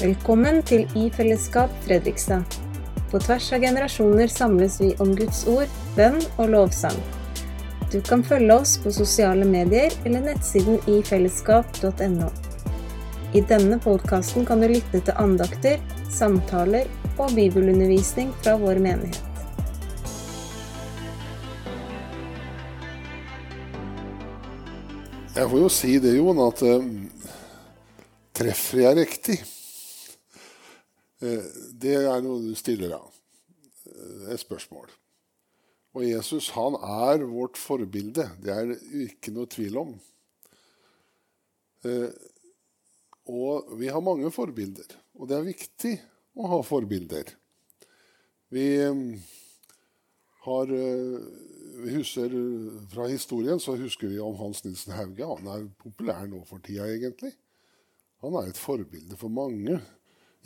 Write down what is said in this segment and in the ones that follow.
Velkommen til I fellesskap Fredrikstad. På tvers av generasjoner samles vi om Guds ord, bønn og lovsang. Du kan følge oss på sosiale medier eller nettsiden ifellesskap.no. I denne podkasten kan du lytte til andakter, samtaler og bibelundervisning fra vår menighet. Jeg får jo si det, Jon, at eh, treffer jeg riktig? Eh, det er noe du stiller av. Eh, et spørsmål. Og Jesus han er vårt forbilde. Det er det ikke noe tvil om. Eh, og vi har mange forbilder, og det er viktig å ha forbilder. Vi har vi husker Fra historien så husker vi om Hans Nilsen Hauge. Han er populær nå for tida, egentlig. Han er et forbilde for mange.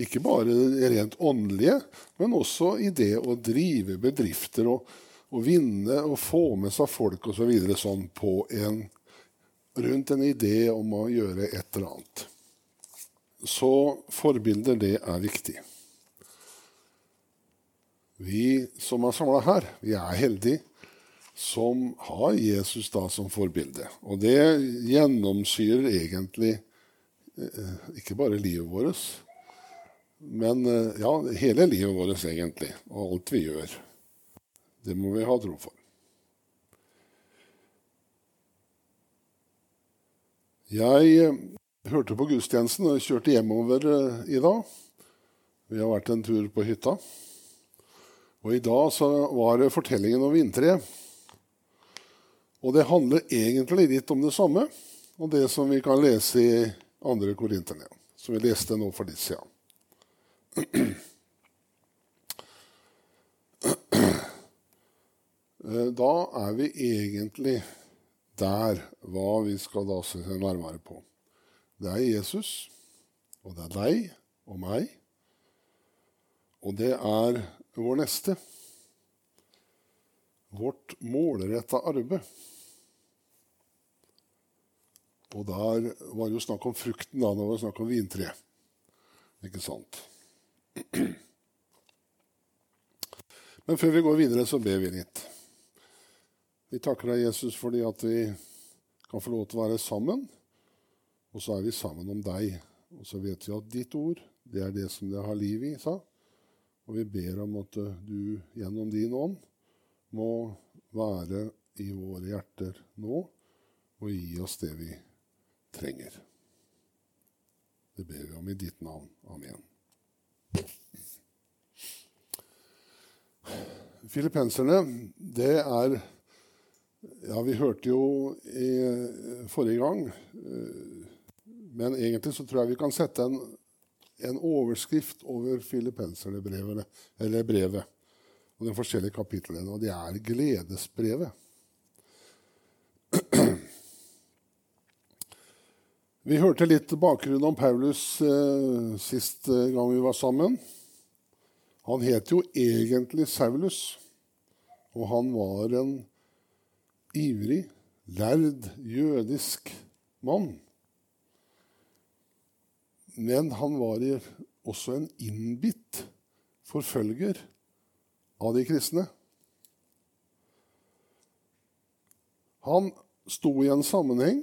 Ikke bare rent åndelige, men også i det å drive bedrifter og, og vinne og få med seg folk osv. Så videre, sånn rundt en idé om å gjøre et eller annet. Så forbilder, det er viktig. Vi som er samla her, vi er heldige som har Jesus da som forbilde. Og det gjennomsyrer egentlig eh, ikke bare livet vårt, men eh, ja, hele livet vårt egentlig, og alt vi gjør. Det må vi ha tro for. Jeg eh, hørte på gudstjenesten og kjørte hjemover i dag. Vi har vært en tur på hytta. Og i dag så var det fortellingen om vintreet. Og det handler egentlig litt om det samme, og det som vi kan lese i andre Korinterne, som vi leste nå for litt siden. Da er vi egentlig der hva vi skal da se nærmere på. Det er Jesus, og det er deg og meg, og det er vår neste. Vårt målretta arbeid. Og der var det jo snakk om frukten da, det var snakk om vintre. Ikke sant? Men før vi går videre, så ber vi litt. Vi takker deg, Jesus, fordi at vi kan få lov til å være sammen. Og så er vi sammen om deg. Og så vet vi at ditt ord, det er det som det har liv i, sa. Og vi ber om at du gjennom din ånd må være i våre hjerter nå og gi oss det vi trenger. Det ber vi om i ditt navn. Amen. Filippenserne, det er Ja, vi hørte jo i forrige gang Men egentlig så tror jeg vi kan sette en, en overskrift over filippenserne-brevet, eller brevet, og de forskjellige kapitlene, og det er gledesbrevet. Vi hørte litt bakgrunn om Paulus eh, sist eh, gang vi var sammen. Han het jo egentlig Saulus, og han var en ivrig, lærd jødisk mann. Men han var også en innbitt forfølger av de kristne. Han sto i en sammenheng,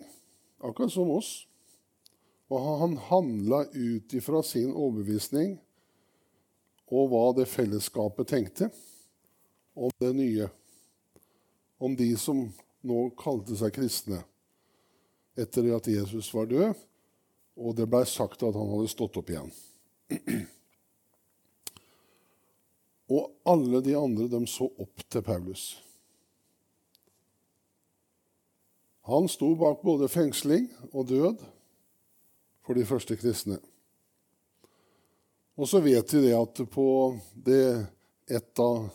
akkurat som oss. Og han handla ut ifra sin overbevisning og hva det fellesskapet tenkte om det nye. Om de som nå kalte seg kristne etter at Jesus var død, og det blei sagt at han hadde stått opp igjen. Og alle de andre de så opp til Paulus. Han sto bak både fengsling og død for de første kristne. Og så vet vi det at på det et av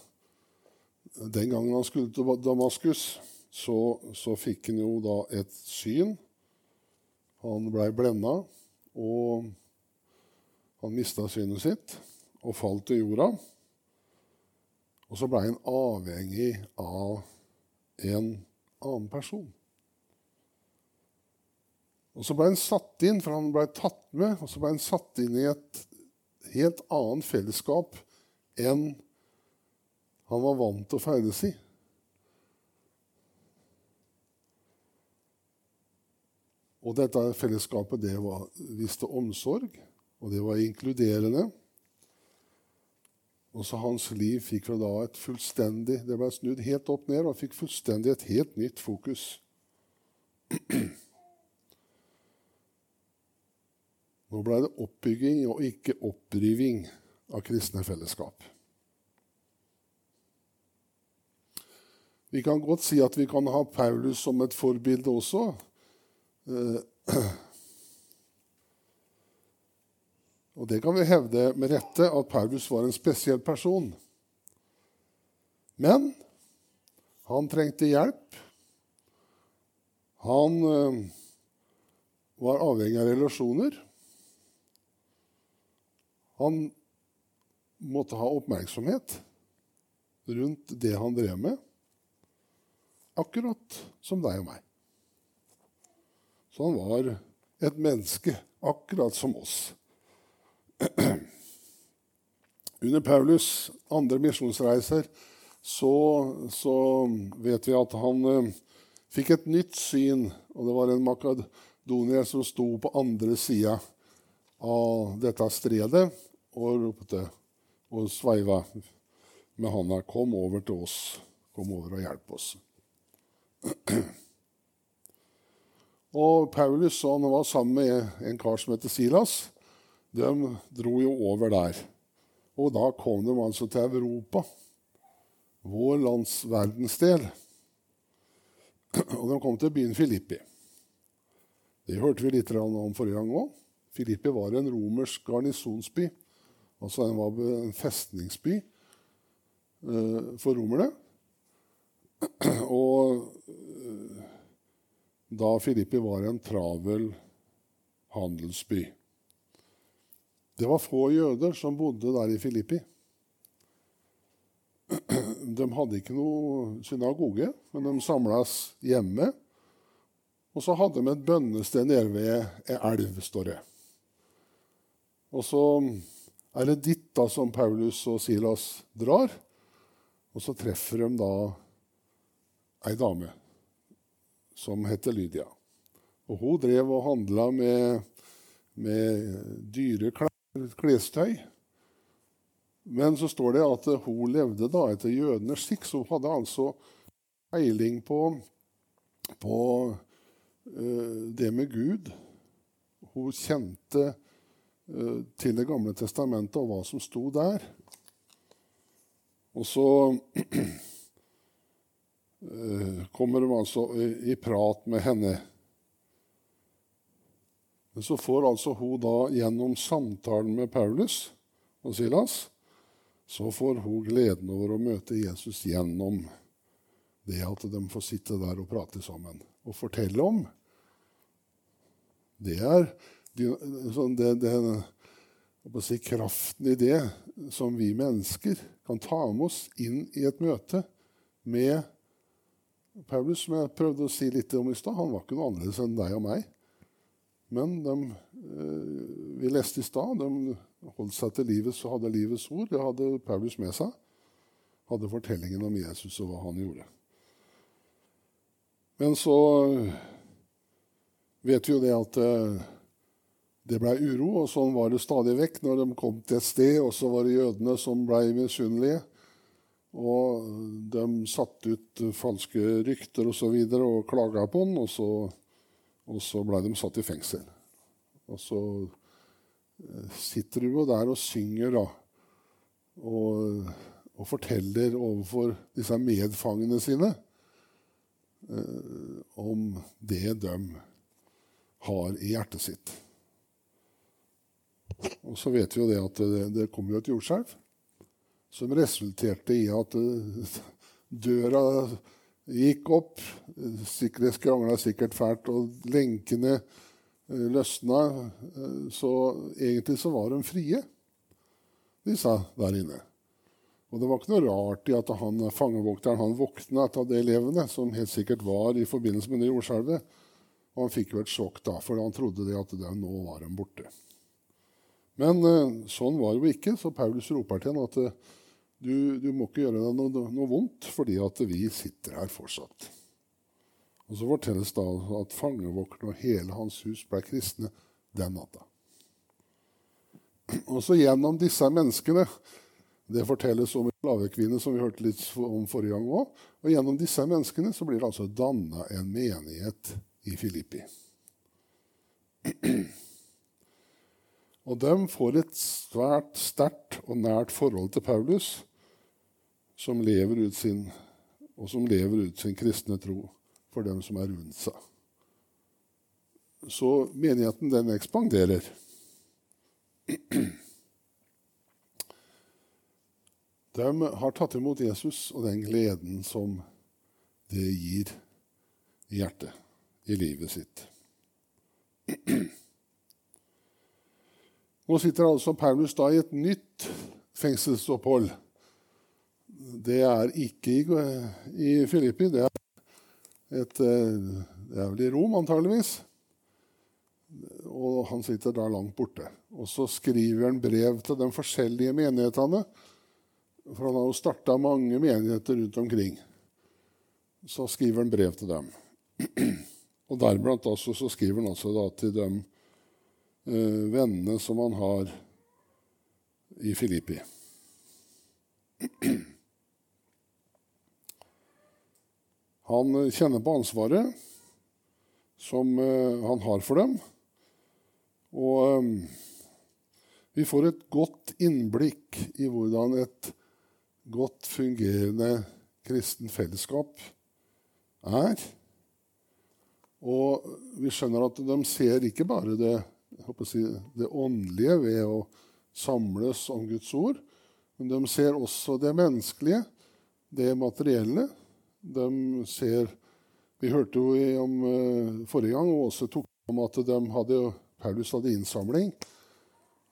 Den gangen han skulle til Damaskus, så, så fikk han jo da et syn. Han blei blenda, og han mista synet sitt og falt til jorda. Og så blei han avhengig av en annen person. Og Så ble han satt inn, for han ble tatt med, og så ble han satt inn i et helt annet fellesskap enn han var vant til å ferdes i. Og dette fellesskapet det var, viste omsorg, og det var inkluderende. Og så hans liv fikk fra da et fullstendig Det ble snudd helt opp ned og fikk fullstendig et helt nytt fokus. Nå ble det oppbygging og ikke oppriving av kristne fellesskap. Vi kan godt si at vi kan ha Paulus som et forbilde også. Eh, Og det kan vi hevde med rette at Paulus var en spesiell person. Men han trengte hjelp. Han øh, var avhengig av relasjoner. Han måtte ha oppmerksomhet rundt det han drev med, akkurat som deg og meg. Så han var et menneske, akkurat som oss. Under Paulus' andre misjonsreiser så, så, vet vi at han eh, fikk et nytt syn. Og det var en makadonier som sto på andre sida av dette stredet og ropte og sveiva med handa 'Kom over til oss. Kom over og hjelp oss'. Og Paulus han var sammen med en kar som heter Silas de dro jo over der. Og da kom de altså til Europa, vår lands verdensdel. Og de kom til byen Filippi. Det hørte vi litt om forrige gang òg. Filippi var en romersk garnisonsby. Altså den var en festningsby uh, for romerne. Og uh, da Filippi var en travel handelsby. Det var få jøder som bodde der i Filippi. De hadde ikke noe synagoge, men de samles hjemme. Og så hadde de et bønnested nede ved ei elv, står det. Og så er det dit da som Paulus og Silas drar. Og så treffer de da ei dame som heter Lydia. Og hun drev og handla med, med dyre klestøy. Men så står det at hun levde da etter jødenes skikk, så hun hadde altså peiling på, på uh, det med Gud. Hun kjente til Det gamle testamentet og hva som sto der. Og så uh, kommer de altså i prat med henne. Men så får altså hun da gjennom samtalen med Paulus og Silas så får hun gleden over å møte Jesus gjennom det at de får sitte der og prate sammen og fortelle om. Det er sånn det, det, si, kraften i det som vi mennesker kan ta med oss inn i et møte med Paulus, som jeg prøvde å si litt om i stad. Han var ikke noe annerledes enn deg og meg. Men de, eh, vi leste i stad de holdt seg til livets og hadde livets ord. Det hadde Paulus med seg. Hadde fortellingen om Jesus og hva han gjorde. Men så vet vi jo det at eh, det blei uro, og sånn var det stadig vekk når de kom til et sted. Og så var det jødene som blei misunnelige. Og de satte ut falske rykter og så videre og klaga på den. Og så og så ble de satt i fengsel. Og så eh, sitter du jo der og synger, da. Og, og forteller overfor disse medfangene sine eh, om det de har i hjertet sitt. Og så vet vi jo det at det, det kom jo et jordskjelv som resulterte i at eh, døra gikk opp. Det skrangla sikkert fælt, og lenkene eh, løsna. Eh, så egentlig så var de frie, disse der inne. Og det var ikke noe rart i at han, fangevokteren han våkna etter de elevene, som helt sikkert var i forbindelse med det jordskjelvet. Og han fikk jo et sjokk da, for han trodde det at det, nå var de borte. Men eh, sånn var det jo ikke, så Paulus roper til ham at eh, du, du, må ikke gjøre deg noe, noe, vondt, fordi at vi sitter her fortsatt. Og Så fortelles da at fangevokteren og hele hans hus ble kristne den natta. Og så gjennom disse menneskene Det fortelles om en slavekvinne som vi hørte litt om forrige gang òg. Og gjennom disse menneskene så blir det altså danna en menighet i Filippi. Og de får et svært sterkt og nært forhold til Paulus, som lever ut sin, og som lever ut sin kristne tro for dem som er rundt seg. Så menigheten, den ekspanderer. De har tatt imot Jesus og den gleden som det gir i hjertet, i livet sitt. Nå sitter altså Paulus da i et nytt fengselsopphold. Det er ikke i, Filippi, det er, et, det er vel i Rom antageligvis. Og han sitter da langt borte. Og så skriver han brev til de forskjellige menighetene. For han har jo starta mange menigheter rundt omkring. Så skriver han brev til dem. Og deriblant også så skriver han altså til dem vennene som han har i Filippi. Han kjenner på ansvaret som eh, han har for dem. Og eh, vi får et godt innblikk i hvordan et godt fungerende kristen fellesskap er. Og vi skjønner at de ser ikke bare det si, det åndelige ved å samles om Guds ord. Men de ser også det menneskelige, det materielle. De ser Vi hørte jo om uh, forrige gang og også tok om at de hadde, Paulus hadde innsamling.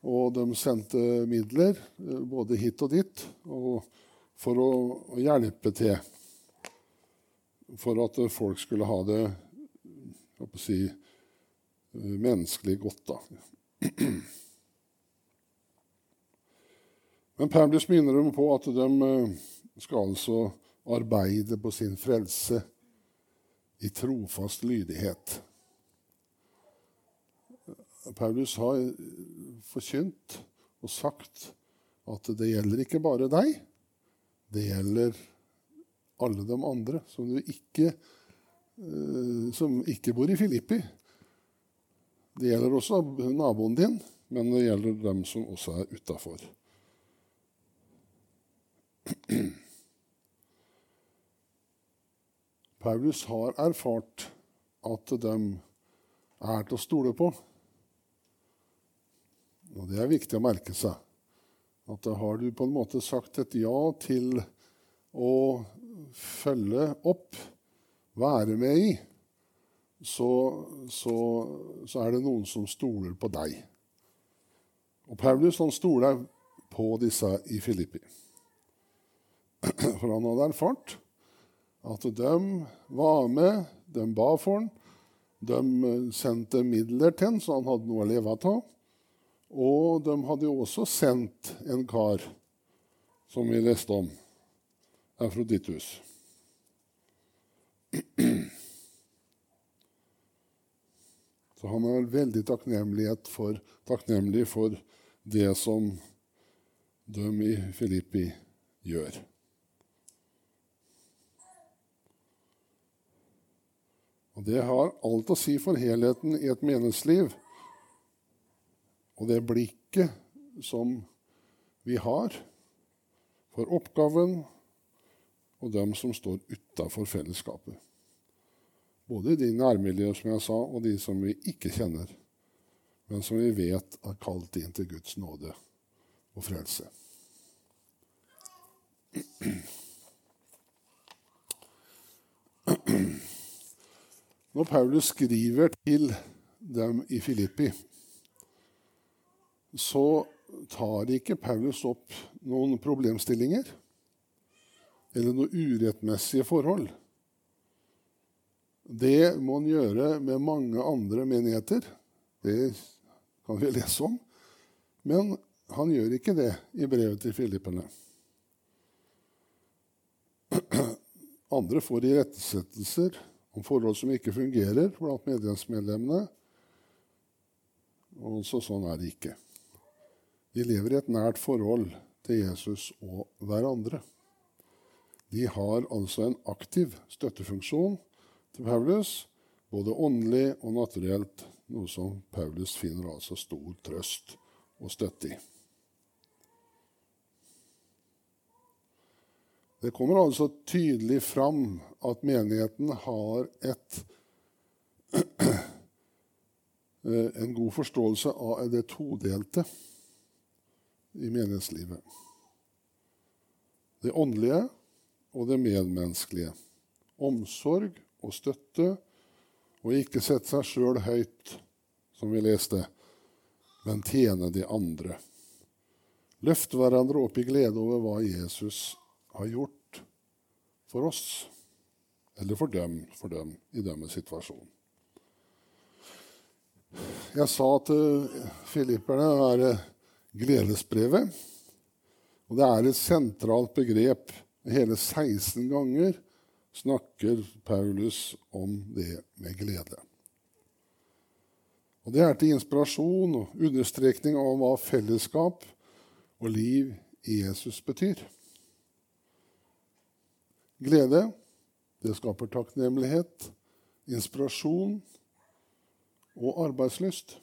Og de sendte midler uh, både hit og dit og for å, hjelpe til. For at folk skulle ha det si, menneskelig godt. da. Men Paulus minner dem på at de eh, skal altså arbeide på sin frelse i trofast lydighet. Paulus har forkynt og sagt at det gjelder ikke bare deg. Det gjelder alle de andre som, ikke, eh, som ikke bor i Filippi. Det gjelder også naboen din, men det gjelder dem som også er utafor. Paulus har erfart at dem er til å stole på. Og det er viktig å merke seg. At da har du på en måte sagt et ja til å følge opp, være med i, så, så, så, er det noen som stoler på deg. Og Paulus han stoler på disse i Filippi. For han hadde erfart at de var med, de ba for ham, de sendte midler til ham, så han hadde noe å leve av. Og de hadde jo også sendt en kar, som vi leste om, Afrodittus. Så han er veldig for, takknemlig for det som de i Filippi gjør. Og Det har alt å si for helheten i et menneskeliv. Og det blikket som vi har for oppgaven og dem som står utafor fellesskapet. Både de nærmiljøer som jeg sa, og de som vi ikke kjenner, men som vi vet er kalt inn til Guds nåde og frelse. Når Paulus skriver til dem i Filippi, så tar ikke Paulus opp noen problemstillinger eller noen urettmessige forhold. Det må en gjøre med mange andre menigheter. Det kan vi lese om. Men han gjør ikke det i brevet til filipperne. Andre får irettesettelser om forhold som ikke fungerer blant medlemsmedlemmene. Og så sånn er det ikke. De lever i et nært forhold til Jesus og hverandre. De har altså en aktiv støttefunksjon til Paulus, både åndelig og naturelt, noe som Paulus finner altså stor trøst og støtte i. Det kommer altså tydelig fram at menigheten har et, en god forståelse av det todelte i menighetslivet. Det åndelige og det medmenneskelige. Omsorg og støtte, og ikke sette seg sjøl høyt, som vi leste, men tjene de andre. Løfte hverandre opp i glede over hva Jesus har gjort for oss, eller for dem, for dem i deres situasjon. Jeg sa til filipperne er gledesbrevet. Og det er et sentralt begrep. Hele 16 ganger snakker Paulus om det med glede. Og Det er til inspirasjon og understrekning av hva fellesskap og liv i Jesus betyr. Glede, det skaper takknemlighet, inspirasjon og arbeidslyst.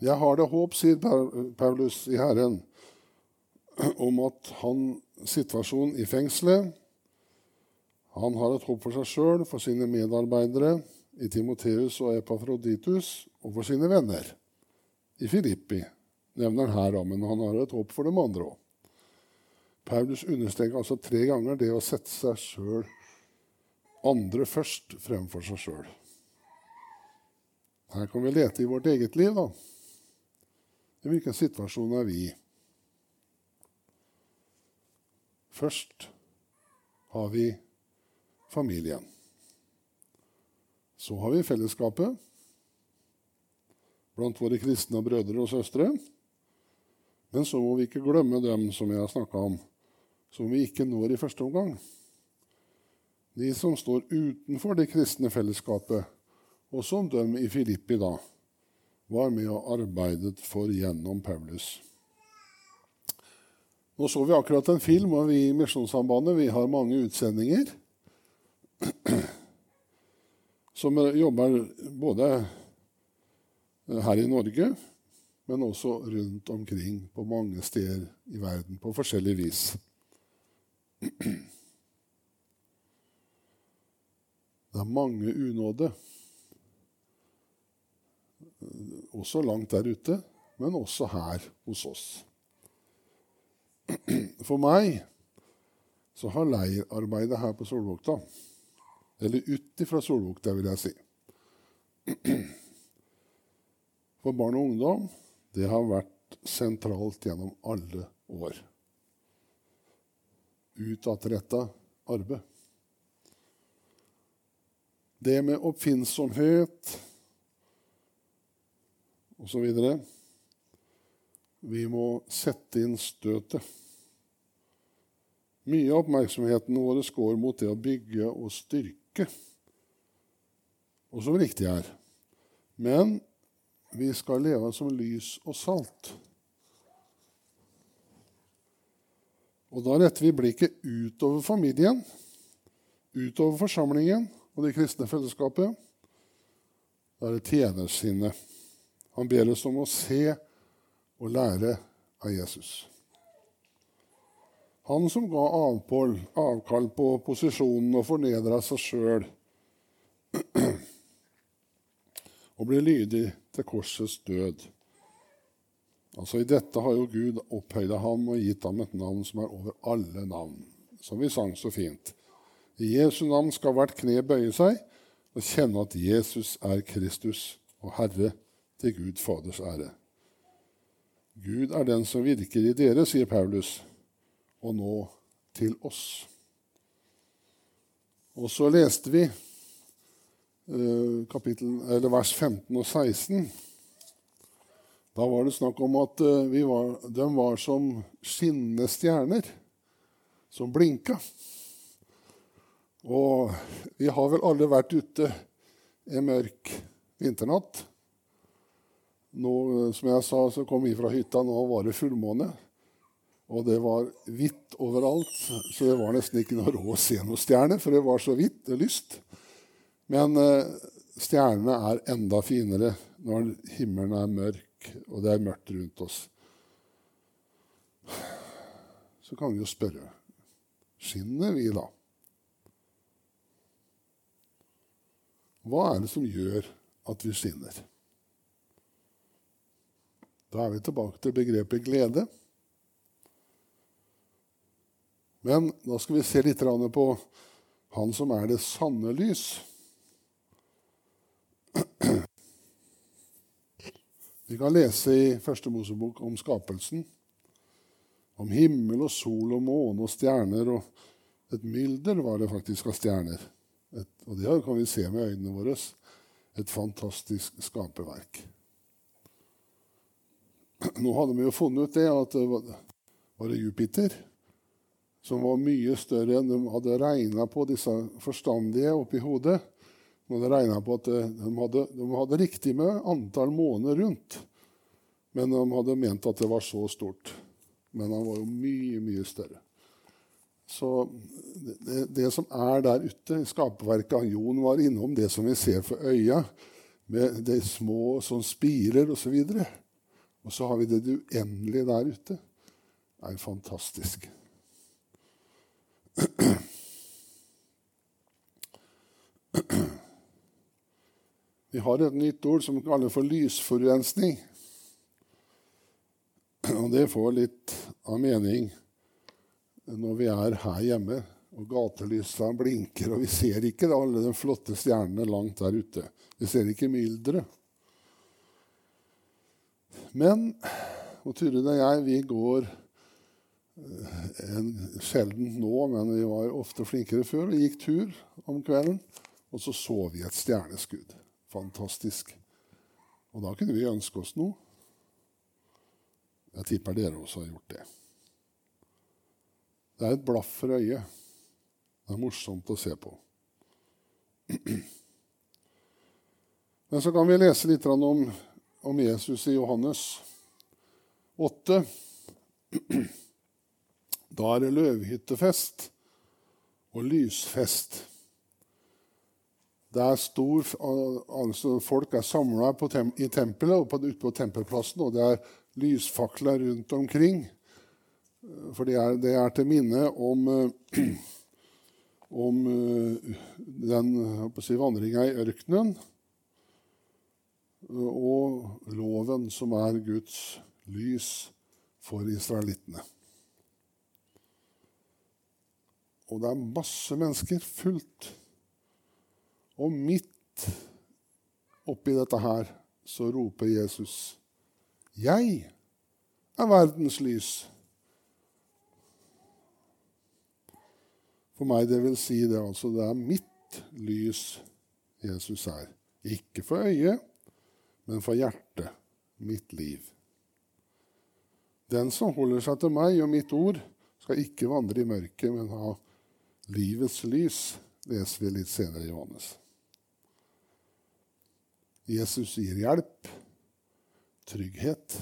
Jeg har det håp, sier Paulus i Herren, om at han situasjonen i fengselet Han har et håp for seg sjøl, for sine medarbeidere i Timoteus og Epafroditus, og for sine venner i Filippi, nevner han her, men han har et håp for dem andre òg. Paulus understreker altså tre ganger det å sette seg sjøl andre først fremfor seg sjøl. Her kan vi lete i vårt eget liv, da. I hvilken situasjon er vi? Først har vi familien. Så har vi fellesskapet blant våre kristne brødre og søstre. Men så må vi ikke glemme dem som jeg har snakka om, som vi ikke når i første omgang. De som står utenfor det kristne fellesskapet, og som dem i Filippi da var med og arbeidet for gjennom Paulus. Nå så vi akkurat en film, og vi i Misjonssambandet vi har mange utsendinger som jobber både her i Norge, men også rundt omkring på mange steder i verden på forskjellig vis. Det er mange unåde, også langt der ute, men også her hos oss. For meg så har leirarbeidet her på Solvågta, eller ut ifra Solvågta, vil jeg si For barn og ungdom, det har vært sentralt gjennom alle år utadretta arbeid. Det med oppfinnsomhet osv. Vi må sette inn støtet. Mye av oppmerksomheten vår går mot det å bygge og styrke, og som riktig er. Men vi skal leve som lys og salt. Og da retter vi blikket utover familien, utover forsamlingen og det kristne fellesskapet. Da er det tjenersinnet. Han ber oss om å se og lære av Jesus. Han som ga avpål, avkall på posisjonen og fornedra seg sjøl og ble lydig til korsets død. Altså I dette har jo Gud opphøyda ham og gitt ham et navn som er over alle navn, som vi sang så fint. I Jesu navn skal hvert kne bøye seg og kjenne at Jesus er Kristus og Herre til Gud Faders ære. Gud er den som virker i dere, sier Paulus, og nå til oss. Og så leste vi eh, kapittel, vers 15 og 16. Da var det snakk om at uh, var, de var som skinnende stjerner som blinka. Og vi har vel alle vært ute en mørk vinternatt. Nå, som jeg sa, så kom vi fra hytta, nå var det fullmåne. Og det var hvitt overalt, så det var nesten ikke noe råd å se noen stjerne, for det var så hvitt og lyst. Men eh, stjernene er enda finere når himmelen er mørk, og det er mørkt rundt oss. Så kan vi jo spørre skinner vi da? Hva er det som gjør at vi skinner? Da er vi tilbake til begrepet glede. Men da skal vi se litt på han som er det sanne lys. Vi kan lese i Første Mosebok om skapelsen. Om himmel og sol og måne og stjerner. Og et mylder var det faktisk av stjerner. Et, og det kan vi se med øynene våre. Et fantastisk skaperverk. Nå hadde vi jo funnet ut det at det var, var det Jupiter som var mye større enn de hadde regna på, disse forstandige oppi hodet. De hadde regna på at eh, de hadde, de hadde, riktig med antall måneder rundt, men de hadde ment at det var så stort. Men han var jo mye, mye større. Så det, det som er der ute i skaperverket Jon var innom det som vi ser for øya, med de små som spirer osv. Og, og så har vi det uendelige der ute. Det er fantastisk. Vi har et nytt ord som vi kaller for lysforurensning. Og det får litt av mening når vi er her hjemme og gatelysene blinker, og vi ser ikke alle de flotte stjernene langt der ute. Vi ser ikke mylderet. Men og Turid og jeg vi går en, sjelden nå, men vi var ofte flinkere før Vi gikk tur om kvelden. Og så så vi et stjerneskudd. Fantastisk. Og da kunne vi ønske oss noe. Jeg tipper dere også har gjort det. Det er et blaff for øyet. Det er morsomt å se på. Men så kan vi lese litt om, om Jesus i Johannes 8. Da er det løvhyttefest og lysfest. Det er stor, altså Folk er samla tem i tempelet og ute på tempelplassen, og det er lysfakler rundt omkring. For det er, det er til minne om, om den si, vandringa i ørkenen og loven som er Guds lys for israelittene. Og det er masse mennesker. Fullt. Og midt oppi dette her så roper Jesus, 'Jeg er verdens lys'. For meg det vil si det altså det er mitt lys Jesus er. Ikke for øyet, men for hjertet. Mitt liv. Den som holder seg til meg og mitt ord, skal ikke vandre i mørket, men ha Livets lys leser vi litt senere i Johannes. Jesus gir hjelp, trygghet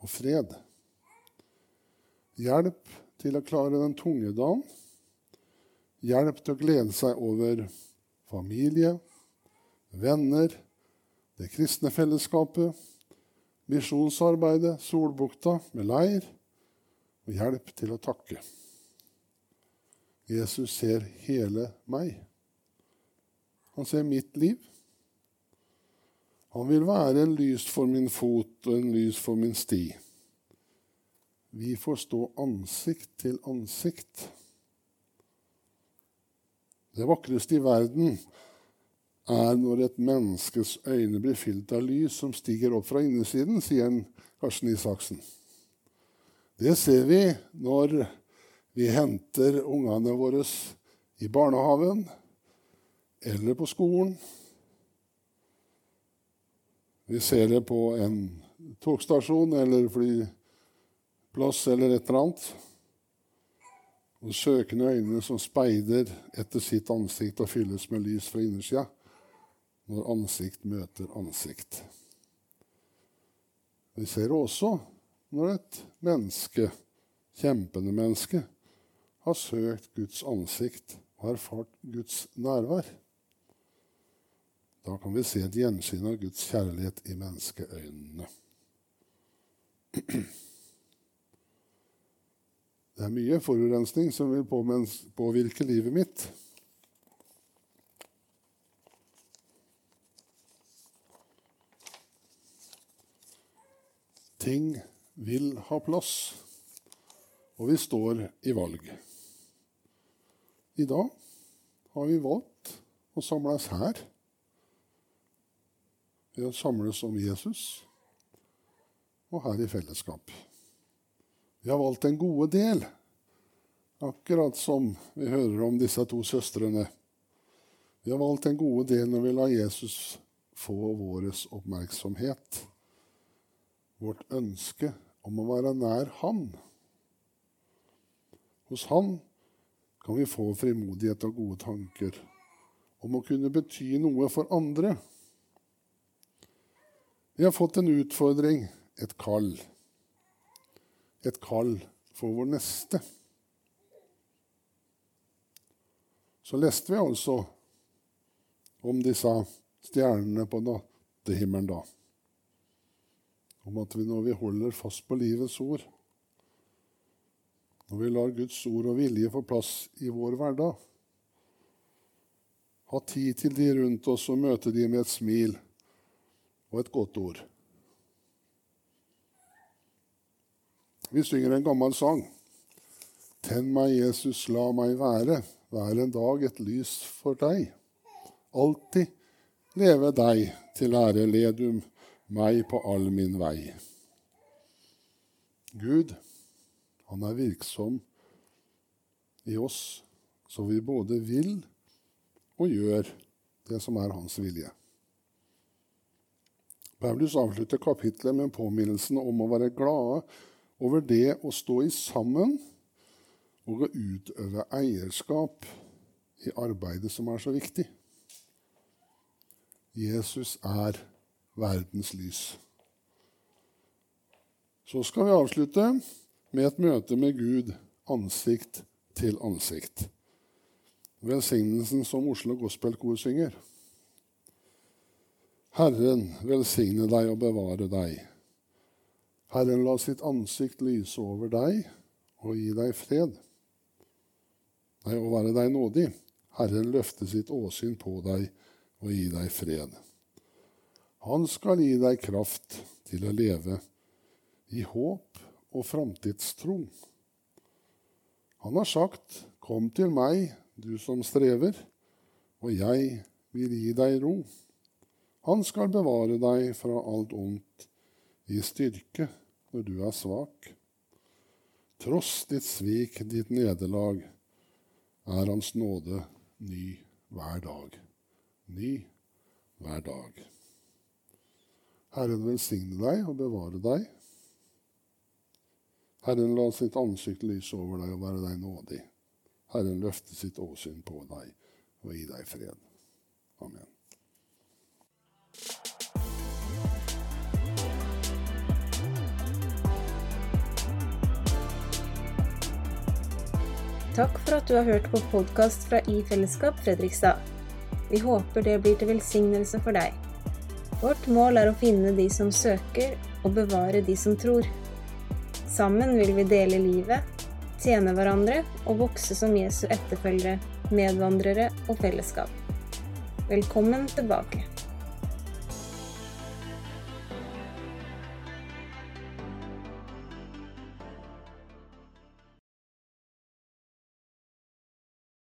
og fred. Hjelp til å klare den tunge dagen. Hjelp til å glede seg over familie, venner, det kristne fellesskapet, misjonsarbeidet, Solbukta med leir, og hjelp til å takke. Jesus ser hele meg. Han ser mitt liv. Han vil være en lys for min fot og en lys for min sti. Vi får stå ansikt til ansikt. Det vakreste i verden er når et menneskes øyne blir fylt av lys som stiger opp fra innesiden, sier Karsten Isaksen. Det ser vi når vi henter ungene våre i barnehagen eller på skolen. Vi ser det på en togstasjon eller flyplass eller et eller annet. Og søkende øyne som speider etter sitt ansikt og fylles med lys fra innersida når ansikt møter ansikt. Vi ser også når et menneske, kjempende menneske, har søkt Guds ansikt og erfart Guds nærvær. Da kan vi se et gjensyn av Guds kjærlighet i menneskeøynene. Det er mye forurensning som vil påvirke livet mitt. Ting vil ha plass, og vi står i valg. I dag har vi valgt å samles her ved å samles om Jesus og her i fellesskap. Vi har valgt en gode del, akkurat som vi hører om disse to søstrene. Vi har valgt en gode del når vi lar Jesus få vår oppmerksomhet. Vårt ønske om å være nær Han. Hos Han kan vi få frimodighet og gode tanker om å kunne bety noe for andre. Vi har fått en utfordring, et kall et kall for vår neste. Så leste vi altså om disse stjernene på nattehimmelen da. Om at vi når vi holder fast på livets ord, når vi lar Guds ord og vilje få plass i vår hverdag, ha tid til de rundt oss og møte de med et smil og et godt ord. Vi synger en gammel sang. Tenn meg, Jesus, la meg være, hver en dag et lys for deg. Alltid leve deg til ære, ledum meg på all min vei. Gud, han er virksom i oss, så vi både vil og gjør det som er hans vilje. Paulus avslutter kapitlet med påminnelsen om å være glade over det å stå i sammen og å utøve eierskap i arbeidet som er så viktig. Jesus er verdens lys. Så skal vi avslutte med et møte med Gud ansikt til ansikt. Velsignelsen som Oslo Gospelkor synger. Herren velsigne deg og bevare deg. Herren la sitt ansikt lyse over deg og gi deg fred. Nei, å være deg nådig. Herren løfte sitt åsyn på deg og gi deg fred. Han skal gi deg kraft til å leve i håp og framtidstro. Han har sagt, Kom til meg, du som strever, og jeg vil gi deg ro. Han skal bevare deg fra alt ondt, i styrke når du er svak. Tross ditt svik, ditt nederlag, er Hans nåde ny hver dag. Ny hver dag. Herren velsigne deg og bevare deg. Herren la sitt ansikt lyse over deg og være deg nådig. Herren løfte sitt åsyn på deg og gi deg fred. Amen. Takk for at du har hørt på podkast fra I Fellesskap Fredrikstad. Vi håper det blir til velsignelse for deg. Vårt mål er å finne de som søker, og bevare de som tror. Sammen vil vi dele livet, tjene hverandre og vokse som Jesu etterfølgere, medvandrere og fellesskap. Velkommen tilbake.